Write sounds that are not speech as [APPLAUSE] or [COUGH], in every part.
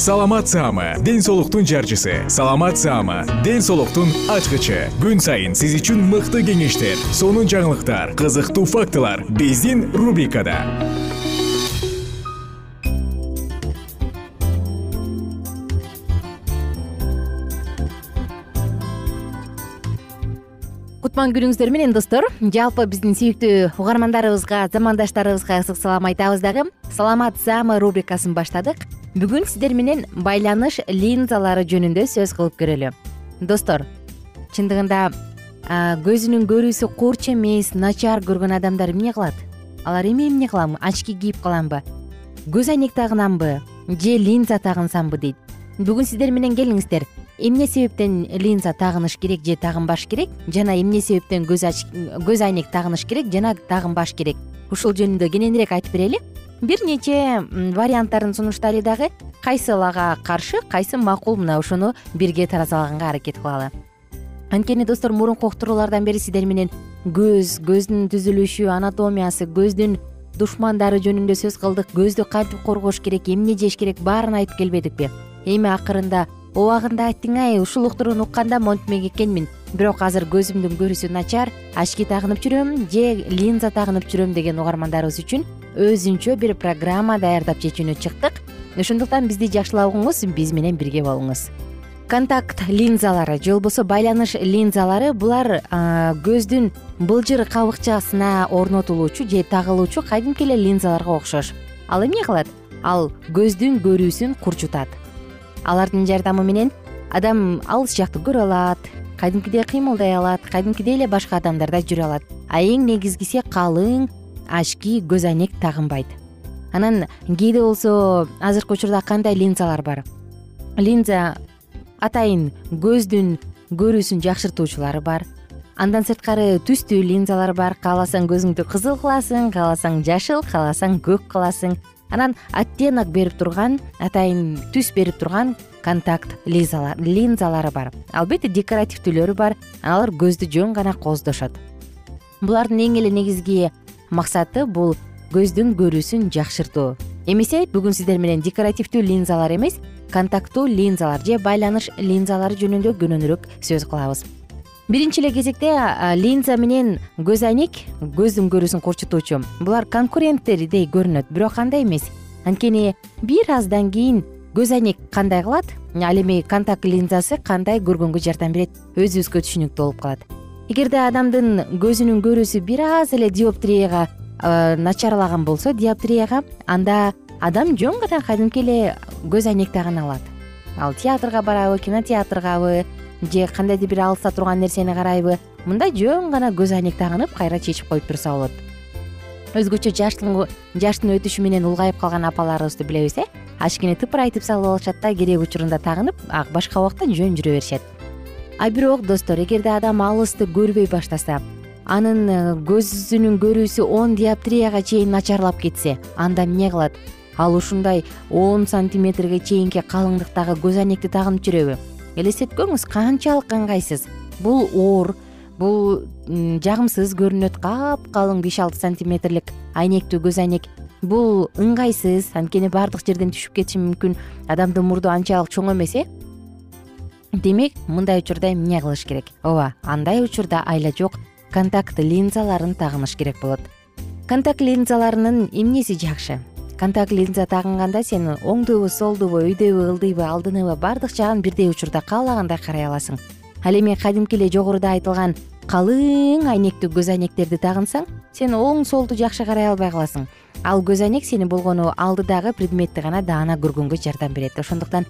саламат саама ден соолуктун жарчысы. Саламат саама ден соолуктун ачкычы. Күн сайын сиз үчүн мыкты кеңештер сонун жаңылыктар кызыктуу фактылар биздин рубрикада. Кутман күнүңүздөр менен достор. Жалпы биздин сүйүктүү угармандарыбызга замандаштарыбызга ысык салам айтабыз дагы. Саламат саама рубрикасын баштадык бүгүн сиздер менен байланыш линзалары жөнүндө сөз кылып көрөлү. Достор чындыгында көзүнүн көрүүсү курч эмес начар көргөн адамдар эмне кылат? Алар эми эмне кылам очки кийип каламбы? Көз айнек тагынамбы? Же линза тагынсамбы дейт? Бүгүн сиздер менен келиңиздер. Эмне себептен линза тагыныш керек же тагынбаш керек? Жана эмне себептен көз айнек тагыныш керек жана тагынбаш керек? Ушул жөнүндө кененирээк айтып берели бир нече варианттарын сунуштайлы дагы кайсыл ага каршы кайсы макул мына ошону бирге таразалаганга аракет кылалы. Анткени достор мурунку уктуруулардан бери сиздер менен көз көздүн түзүлүшү анатомиясы көздүн душмандары жөнүндө сөз кылдык көздү кантип коргош керек эмне жеш керек баарын айтып келбедикпи эми акырында убагында айттың ай ушул уктурууну укканда монтмек экенмин. Бирок азыр көзүмдүн көрүүсү начар очки тагынып жүрөм же линза тагынып жүрөм деген угармандарыбыз үчүн өзүнчө бир программа даярдап чечүүнү чыктык. Ошондуктан бизди жакшылап угуңуз биз менен бирге болуңуз. Контакт линзалары же болбосо байланыш линзалары булар көздүн былжыр кабыкчасына орнотулуучу же тагылуучу кадимки эле линзаларга окшош. Ал эмне кылат? Ал көздүн көрүүсүн курчутат. Алардын жардамы менен адам алыс жакты көрө алат кадимкидей кыймылдай алат кадимкидей эле башка адамдарда жүрө алат. А эң негизгиси калың очки көз айнек тагынбайт. Анан кээде болсо азыркы учурда кандай линзалар бар? Линза атайын көздүн көрүүсүн жакшыртуучулары бар. Андан сырткары түстүү линзалар бар. Кааласаң көзүңдү кызыл кыласың кааласаң жашыл кааласаң көк кыласың. Анан оттенок берип турган атайын түс берип турган контакт линзалары бар. Албетте декоративдүүлөрү бар. Алар көздү жөн гана кооздошот. Булардын эң эле негизги максаты бул көздүн көрүүсүн жакшыртуу. Эмесе бүгүн сиздер менен декоративдүү линзалар эмес контакттуу линзалар же байланыш линзалары жөнүндө кененирээк сөз кылабыз. Биринчи эле кезекте линза менен көз айнек көздүн көрүүсүн курчутуучу. Булар конкуренттердей көрүнөт бирок андай эмес. Анткени бир аздан кийин көз айнек кандай кылат? Ал эми контакт линзасы кандай көргөнгө жардам берет? Өзүбүзгө түшүнүктүү болуп калат эгерде адамдын көзүнүн көрүүсү бир аз эле диоптрияга начарлаган болсо диоптрияга анда адам жөн гана кадимки эле көз айнек тагына алат. Ал театрга барабы кинотеатргабы же кандайдыр бир алыста турган нерсени карайбы мында жөн гана көз айнек тагынып кайра чечип коюп турса болот. Өзгөчө жаштын өтүшү менен улгайып калган апаларыбызды билебиз э? Очкини тыпырайтып салып алышат да керек учурунда тагынып башка убакта жөн жүрө беришет а бирок достор эгерде адам алысты көрбөй баштаса анын э, көзүнүн көрүүсү он диоптрияга чейин начарлап кетсе анда эмне кылат? Ал ушундай он сантиметрге чейинки калыңдыктагы көз айнекти тагынып жүрөбү элестеткөңүз канчалык ыңгайсыз. Бул оор бул жагымсыз көрүнөт капкалың беш алты сантиметрлик айнектүү көз айнек бул ыңгайсыз анткени баардык жерден түшүп кетиши мүмкүн. Адамдын мурду анчалык чоң эмес э демек мындай учурда эмне кылыш керек? Ооба андай учурда айла жок контакт линзаларын тагыныш керек болот. Контакт линзаларынын эмнеси жакшы? Контакт линза тагынганда сен оңдубу солдубу өйдөбү ылдыйбы алдыныбы баардык жагын бирдей учурда каалагандай карай аласың. Ал эми кадимки эле жогоруда айтылган калың айнектүү көз айнектерди тагынсаң сен оң солду жакшы карай албай каласың. Ал көз айнек сени болгону алдыдагы предметти гана даана көргөнгө жардам берет. Ошондуктан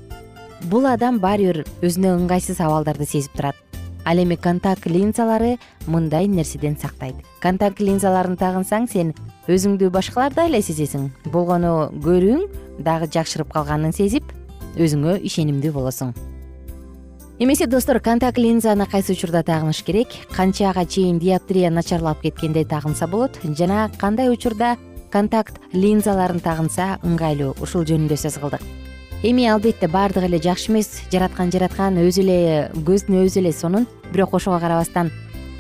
бул адам баары бир өзүнө ыңгайсыз абалдарды сезип турат. Ал эми контакт линзалары мындай нерседен сактайт. Контакт линзаларын тагынсаң сен өзүңдү башкалардай эле сезесиң. Болгону көрүүң дагы жакшырып калганын сезип өзүңө ишенимдүү болосуң. Эмесе достор контакт линзаны кайсы учурда тагыныш керек? Канчага чейин диоптрия начарлап кеткенде тагынса болот? Жана кандай учурда контакт линзаларын тагынса ыңгайлуу? Ушул жөнүндө сөз кылдык эми албетте баардыгы эле жакшы эмес. Жараткан жараткан өзү эле көздүн өзү эле сонун. Бирок ошого карабастан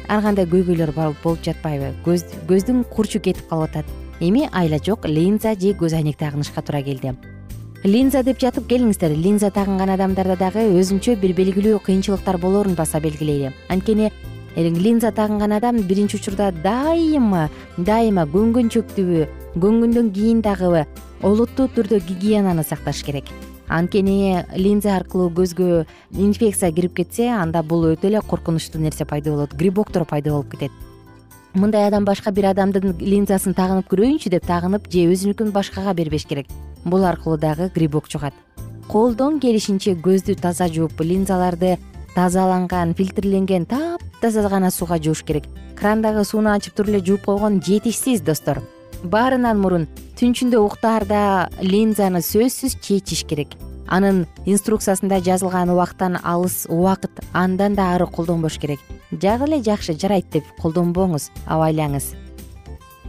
ар кандай көйгөйлөр болуп жатпайбы? Көздүн курчу кетип калып атат. Эми айла жок линза же көз айнек тагынышка туура келди. Линза деп жатып келиңиздер. Линза тагынган адамдарда дагы өзүнчө бир белгилүү кыйынчылыктар болоорун баса белгилейли. Анткени линза тагынган адам биринчи учурда дайыма дайыма көнгөнчөктүбү көнгөндөн кийин дагы олуттуу түрдө гигиенаны сакташ керек анткени линза аркылуу көзгө инфекция кирип кетсе анда бул өтө эле коркунучтуу нерсе пайда болот грибоктор пайда болуп кетет. Мындай адам башка бир адамдын линзасын тагынып көрөйүнчү деп тагынып же өзүнүкүн башкага бербеш керек. Бул аркылуу дагы грибок жугат колдон келишинче көздү таза жууп линзаларды тазаланган фильтрленген таптаза гана сууга жууш керек. Крандагы сууну ачып туруп эле жууп койгон жетишсиз достор баарынан мурун түнчүндө уктаарда линзаны сөзсүз чечиш керек. Анын инструкциясында жазылган убакыттан алыс убакыт андан да ары колдонбош керек. Жак эле жакшы жарайт деп колдонбоңуз абайлаңыз.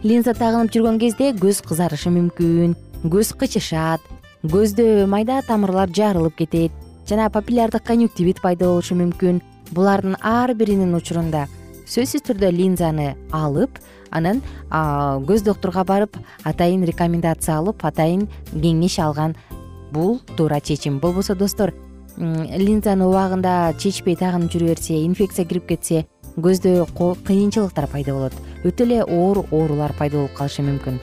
Линза тагынып жүргөн кезде көз кызарышы мүмкүн көз кычышат көздө майда тамырлар жарылып кетет жана папиллярдык конъюктивит пайда болушу мүмкүн. Булардын ар биринин учурунда сөзсүз түрдө линзаны алып анан көз доктурга барып атайын рекомендация алып атайын кеңеш алган бул туура чечим. Болбосо достор линзаны убагында чечпей тагынып жүрө берсе инфекция кирип кетсе көздө кыйынчылыктар пайда болот. Өтө эле оор оорулар пайда болуп калышы мүмкүн.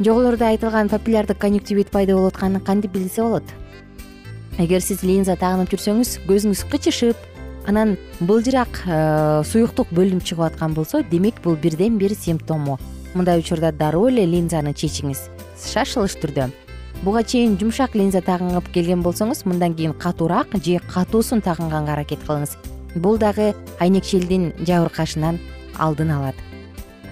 Жогоруда айтылган папиллярдык конъюктивит пайда болуп атканын кантип билсе болот? Эгер сиз линза тагынып жүрсөңүз көзүңүз кычышып анан былжырак э, суюктук бөлүнүп чыгып аткан болсо демек бул бирден бир симптому. Мындай учурда дароо эле линзаны чечиңиз. Шашылыш түрдө. Буга чейин жумшак линза тагынып келген болсоңуз мындан кийин катуураак же катуусун тагынганга аракет кылыңыз. Бул дагы айнекчелдин жабыркашынан алдын алат.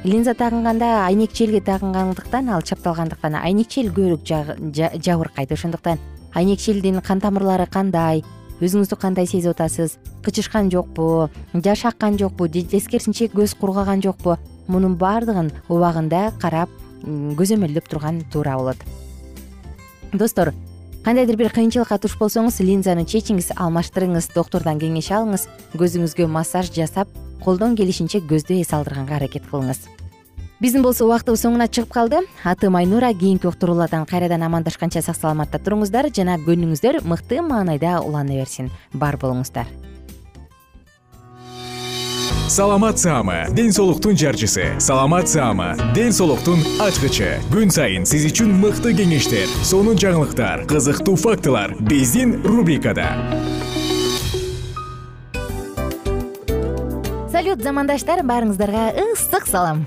Линза тагынганда айнекчелге тагынгандыктан ал чапталгандыктан айнекчел көбүрөөк жабыркайт. Ошондуктан айнекчелдин кан тамырлары кандай өзүңүздү кандай сезип атасыз? Кычышкан жокпу жаш аккан жокпу же тескерисинче көз кургаган жокпу? Мунун баардыгын убагында карап көзөмөлдөп турган туура болот. Достор кандайдыр бир кыйынчылыкка туш болсоңуз линзаны чечиңиз алмаштырыңыз доктурдан кеңеш алыңыз көзүңүзгө массаж жасап колдон келишинче көздү эс алдырганга аракет кылыңыз биздин болсо убактыбыз соңуна чыгып калды. Атым айнура кийинки уктуруулардан кайрадан амандашканча сак саламатта туруңуздар. Жана күнүңүздөр мыкты маанайда улана берсин. Бар болуңуздар. Саламат саама ден соолуктун жарчысы. Саламат саама ден соолуктун ачкычы. Күн сайын сиз үчүн мыкты кеңештер сонун жаңылыктар кызыктуу фактылар биздин рубрикада. Салют замандаштар баарыңыздарга ысык салам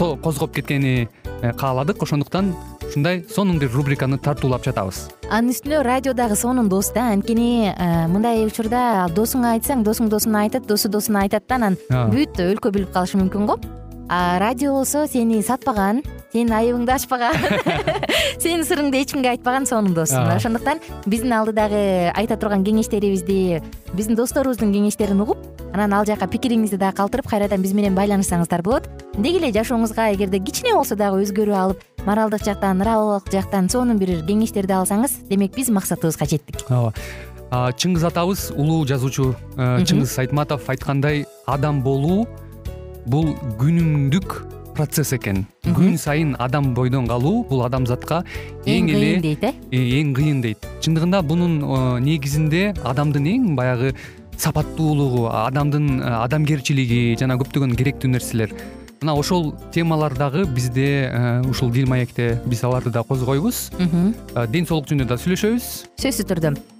козгоп кеткени э, кааладык. Ошондуктан ушундай сонун бир рубриканы тартуулап жатабыз. Анын үстүнө радио дагы сонун дос да анткени э, мындай учурда досуңа айтсаң досуң досуна айтат досу досуна айтат да анан бүт өлкө билип калышы мүмкүн го. А радио болсо сени сатпаган сенин айыбыңды ачпаган [LAUGHS] сенин сырыңды эч кимге айтпаган сонун дос ошондуктан биздин алдыдагы айта турган кеңештерибизди биздин досторубуздун кеңештерин угуп анан ал жака пикириңизди дагы калтырып кайрадан биз менен байланышсаңыздар болот деги эле жашооңузга эгерде кичине болсо дагы өзгөрүү алып моралдык жактан нравовик жактан сонун бир кеңештерди алсаңыз демек биз максатыбызга жеттик. Ооба. Чыңгыз атабыз улуу жазуучу э, чыңгыз айтматов айткандай адам болуу бул күнүмдүк процесс экен. Күн сайын адам бойдон калуу бул адамзатка эң эле кыйын дейт э? э эң кыйын дейт. Чындыгында бунун э, негизинде адамдын эң баягы сапаттуулугу адамдын адамгерчилиги жана көптөгөн керектүү нерселер мына ошол темалар дагы бизде э, ушул дил маекте биз аларды да козгойбуз. Э, ден соолук жөнүндө да сүйлөшөбүз. Сөзсүз түрдө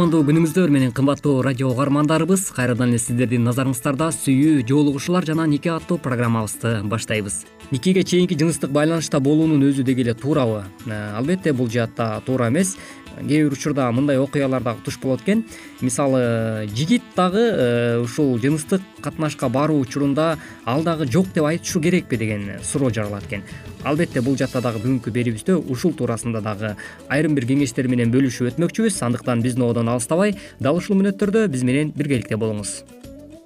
кутмандуу күнүңүздөр менен кымбаттуу радио угармандарыбыз. Кайрадан эле сиздердин назарыңыздарда сүйүү жоолугушуулар жана нике аттуу программабызды баштайбыз. Никеге чейинки жыныстык байланышта болуунун өзү деги эле туурабы. Э, албетте бул жаатта туура эмес кээ бир учурда мындай окуялар дагы туш болот экен. Мисалы жигит дагы э, ушул жыныстык катнашка баруу учурунда ал дагы жок деп айтышы керекпи деген суроо жаралат экен. Албетте бул жакта дагы бүгүнкү берүүбүздө ушул туурасында дагы айрым бир кеңештер менен бөлүшүп өтмөкчүбүз. Андыктан биздин ободон алыстабай дал ушул мүнөттөрдө биз менен биргеликте болуңуз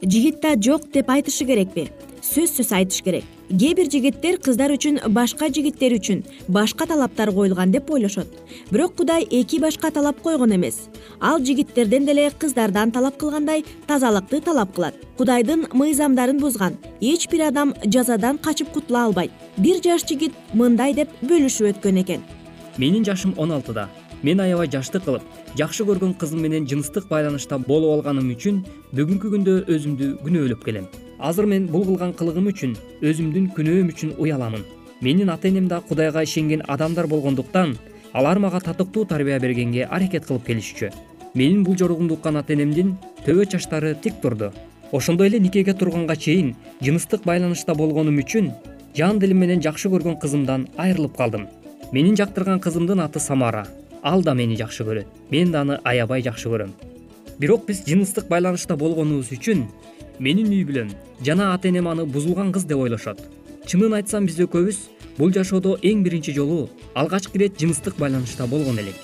жигит да жок деп айтышы керекпи. Сөзсүз айтыш керек. Кээ бир жигиттер кыздар үчүн башка жигиттер үчүн башка талаптар коюлган деп ойлошот. Бирок кудай эки башка талап койгон эмес. Ал жигиттерден деле кыздардан талап кылгандай тазалыкты талап кылат. Кудайдын мыйзамдарын бузган. Эч бир адам жазадан качып кутула албайт. Бир жаш жигит мындай деп бөлүшүп өткөн экен. Менин жашым он алтыда мен аябай жаштык кылып жакшы көргөн кызым менен жыныстык байланышта болуп алганым үчүн бүгүнкү күндө өзүмдү күнөөлөп келем. Азыр мен бул кылган кылыгым үчүн өзүмдүн күнөөм үчүн уяламын. Менин ата энем да кудайга ишенген адамдар болгондуктан алар мага татыктуу тарбия бергенге аракет кылып келишчү. Менин бул жоругумду уккан ата энемдин төбө чачтары тик турду. Ошондой эле никеге турганга чейин жыныстык байланышта болгонум үчүн жан дилим менен жакшы көргөн кызымдан айрылып калдым. Менин жактырган кызымдын аты самара ал да мени жакшы көрөт. Мен да аны аябай жакшы көрөм. Бирок биз жыныстык байланышта болгонубуз үчүн менин үй бүлөм жана ата энем аны бузулган кыз деп ойлошот. Чынын айтсам биз экөөбүз бул жашоодо эң биринчи жолу алгачкы ирет жыныстык байланышта болгон элек.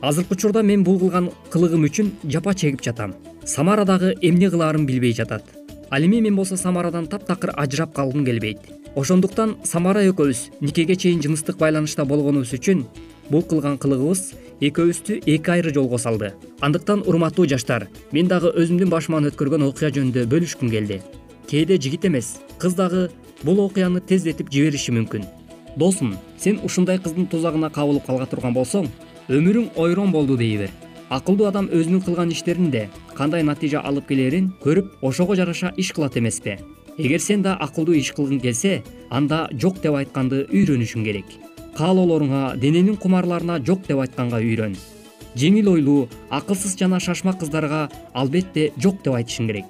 Азыркы учурда мен бул кылган кылыгым үчүн жапа чегип жатам. Самара дагы эмне кылаарын билбей жатат. Ал эми мен болсо самарадан таптакыр ажырап калгым келбейт. Ошондуктан самара экөөбүз никеге чейин жыныстык байланышта болгонубуз үчүн бул кылган кылыгыбыз экөөбүздү эки айры жолго салды. Андыктан урматтуу жаштар мен дагы өзүмдүн башыман өткөргөн окуя жөнүндө бөлүшкүм келди. Кээде жигит эмес кыз дагы бул окуяны тездетип жибериши мүмкүн. Досум сен ушундай кыздын тузагына кабылып кала турган болсоң өмүрүң ойрон болду дей бер акылдуу адам өзүнүн кылган иштеринде кандай натыйжа алып келерин көрүп ошого жараша иш кылат эмеспи эгер сен да акылдуу иш кылгың келсе анда жок деп айтканды үйрөнүшүң керек каалоолоруңа дененин кумарларына жок деп айтканга үйрөн. Жеңил ойлуу акылсыз жана шашмак кыздарга албетте жок деп айтышың керек.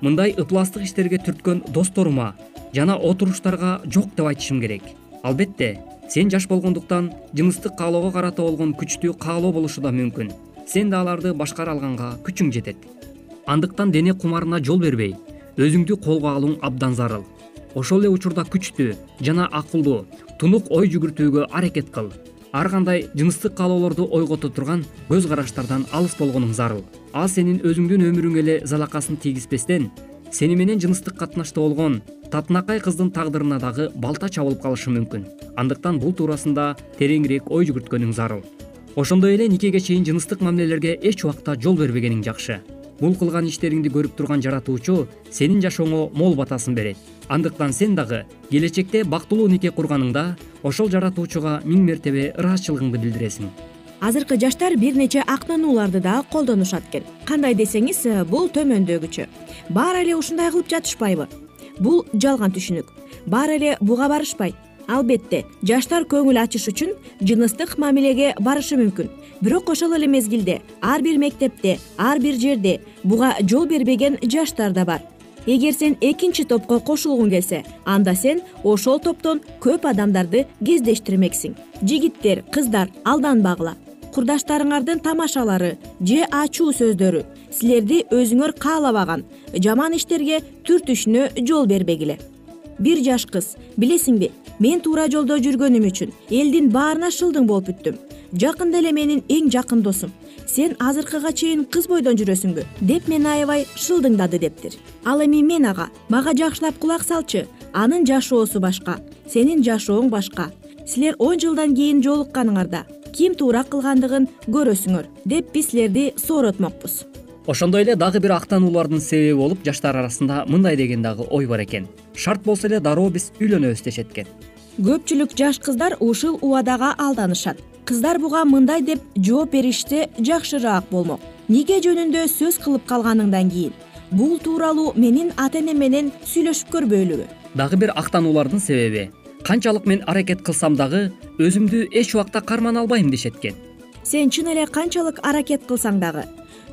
Мындай ыпластык иштерге түрткөн досторума жана отуруштарга жок деп айтышым керек. Албетте сен жаш болгондуктан жыныстык каалоого карата болгон күчтүү каалоо болушу да мүмкүн. Сен да аларды башкара алганга күчүң жетет. Андыктан дене кумарына жол бербей өзүңдү колго алууң абдан зарыл ошол эле учурда күчтүү жана акылдуу тунук ой жүгүртүүгө аракет кыл. Ар кандай жыныстык каалоолорду ойгото турган көз караштардан алыс болгонуң зарыл. Ал сенин өзүңдүн өмүрүңө эле залакасын тийгизбестен сени менен жыныстык катнашта болгон татынакай кыздын тагдырына дагы балта чабылып калышы мүмкүн. Андыктан бул туурасында тереңирээк ой жүгүрткөнүң зарыл. Ошондой эле никеге чейин жыныстык мамилелерге эч убакта жол бербегениң жакшы бул кылган иштериңди көрүп турган жаратуучу сенин жашооңо мол батасын берет. Андыктан сен дагы келечекте бактылуу нике курганыңда ошол жаратуучуга миң мертебе ыраазычылыгыңды билдиресиң. Азыркы жаштар бир нече актанууларды дагы колдонушат экен. Кандай десеңиз бул төмөндөгүчө баары эле ушундай кылып жатышпайбы? Бул жалган түшүнүк. Баары эле буга барышпайт албетте жаштар көңүл ачыш үчүн жыныстык мамилеге барышы мүмкүн. Бирок ошол эле мезгилде ар бир мектепте ар бир жерде буга жол бербеген жаштар да бар. Эгер сен экинчи топко кошулгуң келсе анда сен ошол топтон көп адамдарды кездештирмексиң. Жигиттер кыздар алданбагыла курдаштарыңардын тамашалары же ачуу сөздөрү силерди өзүңөр каалабаган жаман иштерге түртүшүнө жол бербегиле бир жаш кыз. Билесиңби мен туура жолдо жүргөнүм үчүн элдин баарына шылдың болуп бүттүм. Жакында эле менин эң жакын досум. Сен азыркыга чейин кыз бойдон жүрөсүңбү деп мени аябай шылдыңдады дептир. Ал эми мен ага мага жакшылап кулак салчы. Анын жашоосу башка сенин жашооң башка. Силер он жылдан кийин жолукканыңарда. Ким туура кылгандыгын көрөсүңөр деп биз силерди сооротмокпуз ошондой эле дагы бир актануулардын себеби болуп жаштар арасында мындай деген дагы ой бар экен. Шарт болсо эле дароо биз үйлөнөбүз дешет экен көпчүлүк жаш кыздар ушул убадага алданышат. Кыздар буга мындай деп жооп беришсе жакшыраак болмок. Нике жөнүндө сөз кылып калганыңдан кийин? Бул тууралуу менин ата энем менен сүйлөшүп көрбөйлүбү. Дагы бир актануулардын себеби. Канчалык мен аракет кылсам дагы өзүмдү эч убакта кармана албайм дешет экен сен чын эле канчалык аракет кылсаң дагы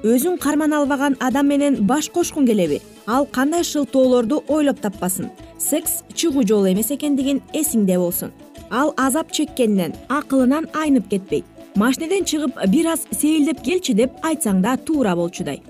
өзүң кармана албаган адам менен баш кошкуң келеби. Ал кандай шылтоолорду ойлоп таппасын? Секс чыгуу жолу эмес экендигин эсиңде болсун. Ал азап чеккенинен акылынан айнып кетпейт. Машинеден чыгып бир аз сейилдеп келчи деп айтсаң да туура болчудай.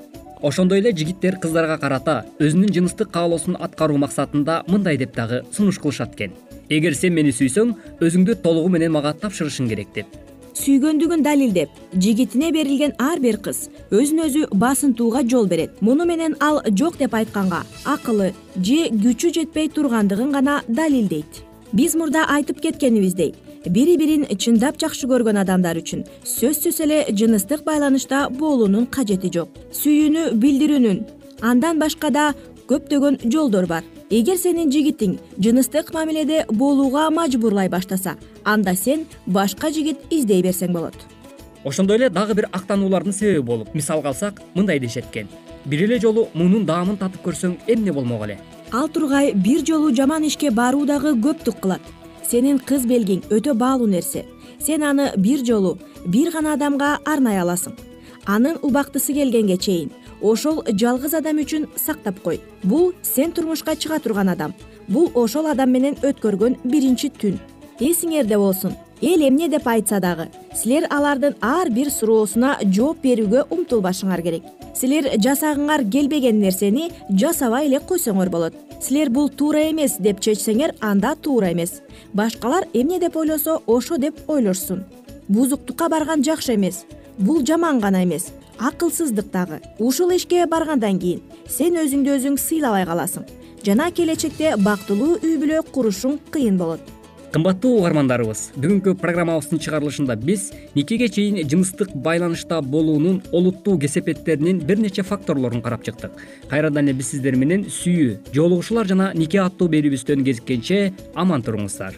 Ошондой эле жигиттер кыздарга карата өзүнүн жыныстык каалоосун аткаруу максатында мындай деп дагы сунуш кылышат экен. Эгер сен мени сүйсөң өзүңдү толугу менен мага тапшырышың керек деп сүйгөндүгүн далилдеп жигитине берилген ар бир кыз өзүн өзү басынтууга жол берет. Муну менен ал жок деп айтканга акылы же күчү жетпей тургандыгын гана далилдейт. Биз мурда айтып кеткенибиздей бири бирин чындап жакшы көргөн адамдар үчүн сөзсүз эле жыныстык байланышта болуунун кажети жок. Сүйүүнү билдирүүнүн андан башка да көптөгөн жолдор бар. Эгер сенин жигитиң жыныстык мамиледе болууга мажбурлай баштаса анда сен башка жигит издей берсең болот. Ошондой эле дагы бир актануулардын себеби болуп. Мисалга алсак мындай дешет экен бир эле жолу мунун даамын татып көрсөң эмне болмок эле? Ал тургай бир жолу жаман ишке баруу дагы көптүк кылат. Сенин кыз белгиң өтө баалуу нерсе. Сен аны бир жолу бир гана адамга арнай аласың. Анын убактысы келгенге чейин ошол жалгыз адам үчүн сактап кой. Бул сен турмушка чыга турган адам. Бул ошол адам менен өткөргөн биринчи түн. Эсиңерде болсун эл эмне деп айтса дагы силер алардын ар бир суроосуна жооп берүүгө умтулбашыңар керек. Силер жасагыңар келбеген нерсени жасабай эле койсоңор болот. Силер бул туура эмес деп чечсеңер анда туура эмес. Башкалар эмне деп ойлосо ошо деп ойлошсун бузуктукка барган жакшы эмес. Бул жаман гана эмес акылсыздык дагы. Ушул ишке баргандан кийин сен өзүңдү өзүң сыйлабай каласың. Жана келечекте бактылуу үй бүлө курушуң кыйын болот. Кымбаттуу угармандарыбыз бүгүнкү программабыздын чыгарылышында биз никеге чейин жыныстык байланышта болуунун олуттуу кесепеттеринин бир нече факторлорун карап чыктык. Кайрадан эле биз сиздер менен сүйүү жолугушуулар жана нике аттуу берүүбүздөн кезиккенче аман туруңуздар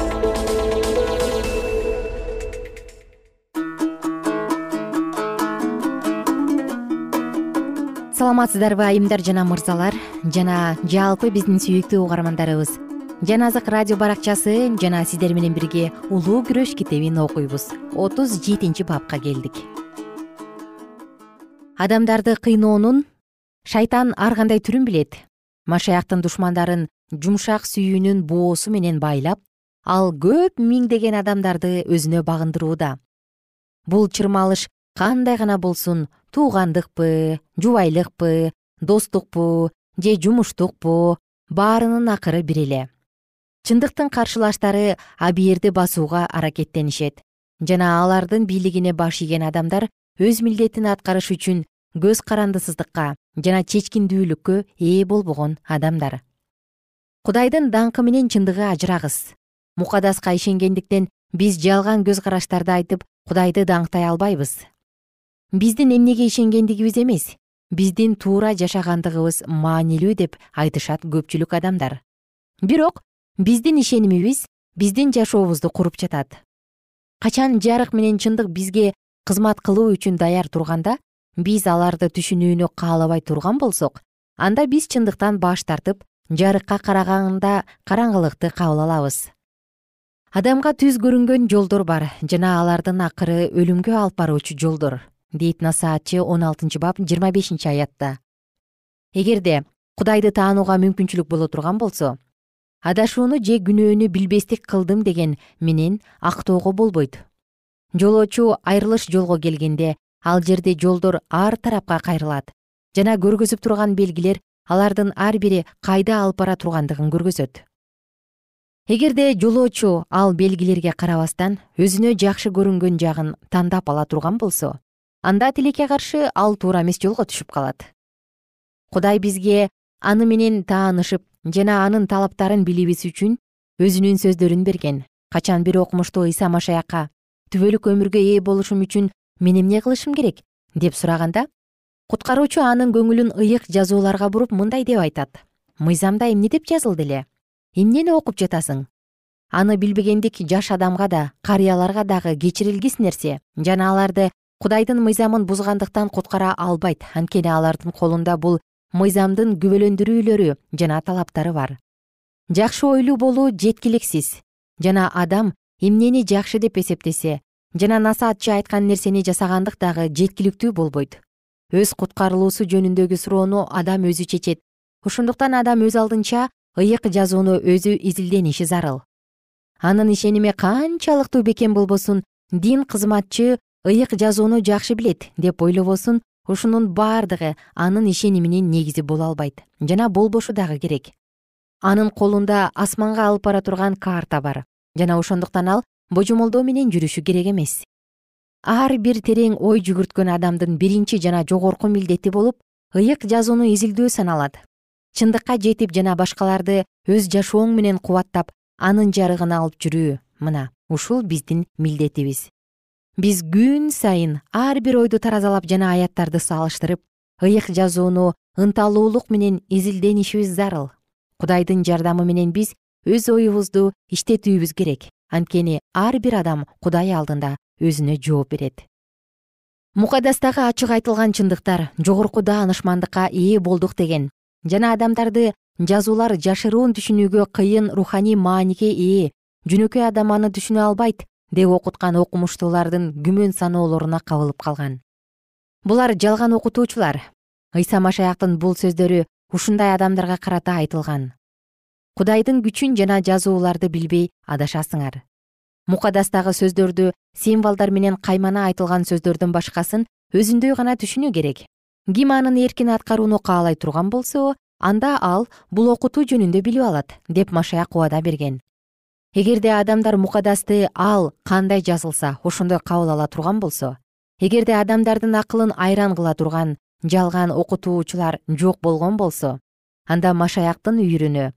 саламатсыздарбы айымдар жана мырзалар? Жана жалпы биздин сүйүктүү угармандарыбыз? Жан азык радио баракчасы жана сиздер менен бирге улуу күрөш китебин окуйбуз. Отуз жетинчи бапка келдик. Адамдарды кыйноонун шайтан ар кандай түрүн билет? Машаяктын душмандарын жумшак сүйүүнүн боосу менен байлап ал көп миңдеген адамдарды өзүнө багындырууда. Бул чырмалыш кандай гана болсун туугандыкпы жубайлыкпы достукпу же жумуштукпу баарынын акыры бир эле. Чындыктын каршылаштары абийирди басууга аракеттенишет. Жана алардын бийлигине баш ийген адамдар өз милдетин аткарыш үчүн көз карандысыздыкка жана чечкиндүүлүккө ээ болбогон адамдар. Кудайдын даңкы менен чындыгы ажырагыс. Мукадаска ишенгендиктен биз жалган көз караштарды айтып кудайды даңктай албайбыз биздин эмнеге ишенгендигибиз эмес. Биздин туура жашагандыгыбыз маанилүү деп айтышат көпчүлүк адамдар. Бирок биздин ишенимибиз биздин жашообузду куруп жатат. Качан жарык менен чындык бизге кызмат кылуу үчүн даяр турганда биз аларды түшүнүүнү каалабай турган болсок анда биз чындыктан баш тартып жарыкка караганда караңгылыкты кабыл алабыз. Адамга түз көрүнгөн жолдор бар жана алардын акыры өлүмгө алып баруучу жолдор дейт насаатчы он алтынчы бап жыйырма бешинчи аятта. Эгерде кудайды таанууга мүмкүнчүлүк боло турган болсо адашууну же күнөөнү билбестик кылдым деген менен актоого болбойт. Жолоочу айрылыш жолго келгенде ал жерде жолдор ар тарапка кайрылат. Жана көргөзүп турган белгилер алардын ар бири кайда алып бара тургандыгын көргөзөт. Эгерде жолоочу ал белгилерге карабастан өзүнө жакшы көрүнгөн жагын тандап ала турган болсо анда тилекке каршы ал туура эмес жолго түшүп калат. Кудай бизге аны менен таанышып жана анын талаптарын билибиз үчүн өзүнүн сөздөрүн берген. Качан бир окумуштуу ыйса машаякка түбөлүк өмүргө ээ болушум үчүн мен эмне кылышым керек? Деп сураганда куткаруучу анын көңүлүн ыйык жазууларга буруп мындай деп айтат. Мыйзамда эмне деп жазылды эле? Эмнени окуп жатасың? Аны билбегендик жаш адамга да карыяларга дагы кечирилгис нерсе жана аларды кудайдын мыйзамын бузгандыктан куткара албайт. Анткени алардын колунда бул мыйзамдын күбөлөндүрүүлөрү жана талаптары бар. Жакшы ойлуу болуу жеткиликсиз. Жана адам эмнени жакшы деп эсептесе жана насаатчы айткан нерсени жасагандык дагы жеткиликтүү болбойт. Өз куткарылуусу жөнүндөгү суроону адам өзү чечет. Ошондуктан адам өз алдынча ыйык жазууну өзү изилдениши зарыл. Анын ишеними канчалыктуу бекем болбосун дин кызматчы ыйык жазууну жакшы билет деп ойлобосун ушунун бардыгы анын ишениминин негизи боло албайт. Жана болбошу дагы керек. Анын колунда асманга алып бара турган карта бар. Жана ошондуктан ал божомолдоо менен жүрүшү керек эмес. Ар бир терең ой жүгүрткөн адамдын биринчи жана жогорку милдети болуп ыйык жазууну изилдөө саналат. Чындыкка жетип жана башкаларды өз жашооң менен кубаттап анын жарыгын алып жүрүү. Мына ушул биздин милдетибиз биз күн сайын ар бир ойду таразалап жана аяттарды салыштырып ыйык жазууну ынталуулук менен изилденишибиз зарыл. Кудайдын жардамы менен биз өз оюбузду иштетүүбүз керек. Анткени ар бир адам кудай алдында өзүнө жооп берет. Мукадастагы ачык айтылган чындыктар жогорку даанышмандыкка ээ болдук деген жана адамдарды жазуулар жашыруун түшүнүүгө кыйын руханий мааниге ээ жөнөкөй адам аны түшүнө албайт деп окуткан окумуштуулардын күмөн саноолоруна кабылып калган. Булар жалган окутуучулар. Ыйса машаяктын бул сөздөрү ушундай адамдарга карата айтылган. Кудайдын күчүн жана жазууларды билбей адашасыңар. Мукадастагы сөздөрдү символдор менен каймана айтылган сөздөрдөн башкасын өзүндөй гана түшүнүү керек. Ким анын эркин аткарууну каалай турган болсо анда ал бул окутуу жөнүндө билип алат деп машаяк убада берген эгерде адамдар мукадасты ал кандай жазылса ошондой кабыл ала турган болсо эгерде адамдардын акылын айран кыла турган жалган окутуучулар жок болгон болсо анда машаяктын үйүрүнө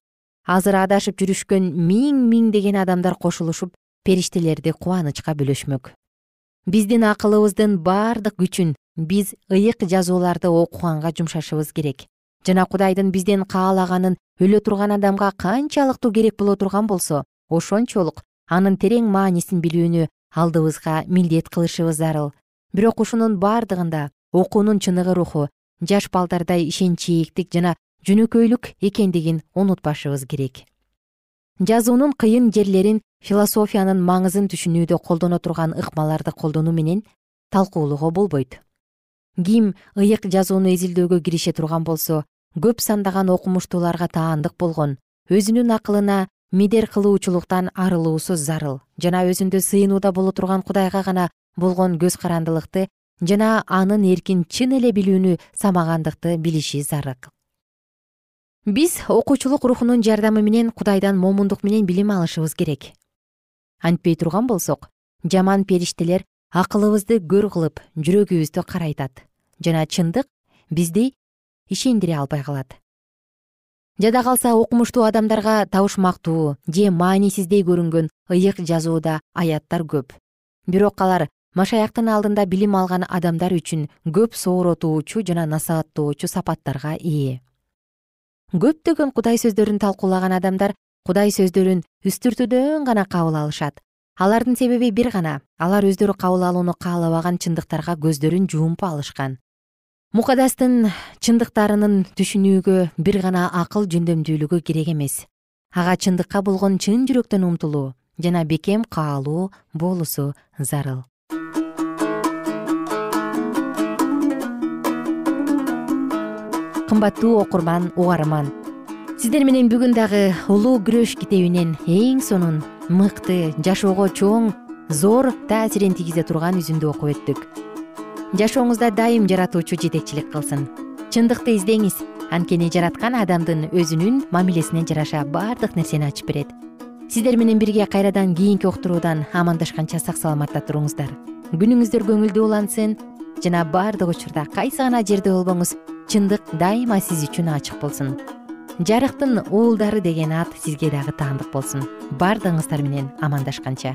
азыр адашып жүрүшкөн миң миңдеген адамдар кошулушуп периштелерди кубанычка бөлөшмөк. Биздин акылыбыздын бардык күчүн биз ыйык жазууларды окуганга жумшашыбыз керек. Жана кудайдын бизден каалаганын өлө турган адамга канчалыктуу керек боло турган болсо ошончолук анын терең маанисин билүүнү алдыбызга милдет кылышыбыз зарыл бирок ушунун бардыгында окуунун чыныгы руху жаш балдардай ишенчээктик жана жөнөкөйлүк экендигин унутпашыбыз керек. Жазуунун кыйын жерлерин философиянын маңызын түшүнүүдө колдоно турган ыкмаларды колдонуу менен талкуулоого болбойт. Ким ыйык жазууну изилдөөгө кирише турган болсо көп сандаган окумуштууларга таандык болгон өзүнүн акылына медер кылуучулуктан арылуусу зарыл жана өзүндө сыйынууда боло турган кудайга гана болгон көз карандылыкты жана анын эркин чын эле билүүнү самагандыкты билиши зарыл. Биз окуучулук рухунун жардамы менен кудайдан момундук менен билим алышыбыз керек. Антпей турган болсок жаман периштелер акылыбызды көр кылып жүрөгүбүздү карайтат жана чындык бизди ишендире албай калат жада калса окумуштуу адамдарга табышмактуу же маанисиздей көрүнгөн ыйык жазууда аяттар көп. Бирок алар машаяктын алдында билим алган адамдар үчүн көп сооротуучу жана насааттоочу сапаттарга ээ көптөгөн кудай сөздөрүн талкуулаган адамдар кудай сөздөрүн үстүртүдөн гана кабыл алышат. Алардын себеби бир гана алар өздөрү кабыл алууну каалабаган чындыктарга көздөрүн жумуп алышкан мукадастын чындыктарынын түшүнүүгө бир гана акыл жөндөмдүүлүгү керек эмес. Ага чындыкка болгон чын жүрөктөн умтулуу жана бекем каалоо болуусу зарыл. Кымбаттуу окурман угарман сиздер менен бүгүн дагы улуу күрөш китебинен эң сонун мыкты жашоого чоң зор таасирин тийгизе турган үзүндү окуп өттүк жашооңузда дайым жаратуучу жетекчилик кылсын. Чындыкты издеңиз. Анткени жараткан адамдын өзүнүн мамилесине жараша баардык нерсени ачып берет. Сиздер менен бирге кайрадан кийинки уктуруудан амандашканча сак саламатта туруңуздар. Күнүңүздөр көңүлдүү улансын жана баардык учурда кайсы гана жерде болбоңуз чындык дайыма сиз үчүн ачык болсун. Жарыктын уулдары деген ат сизге дагы таандык болсун. Баардыгыңыздар менен амандашканча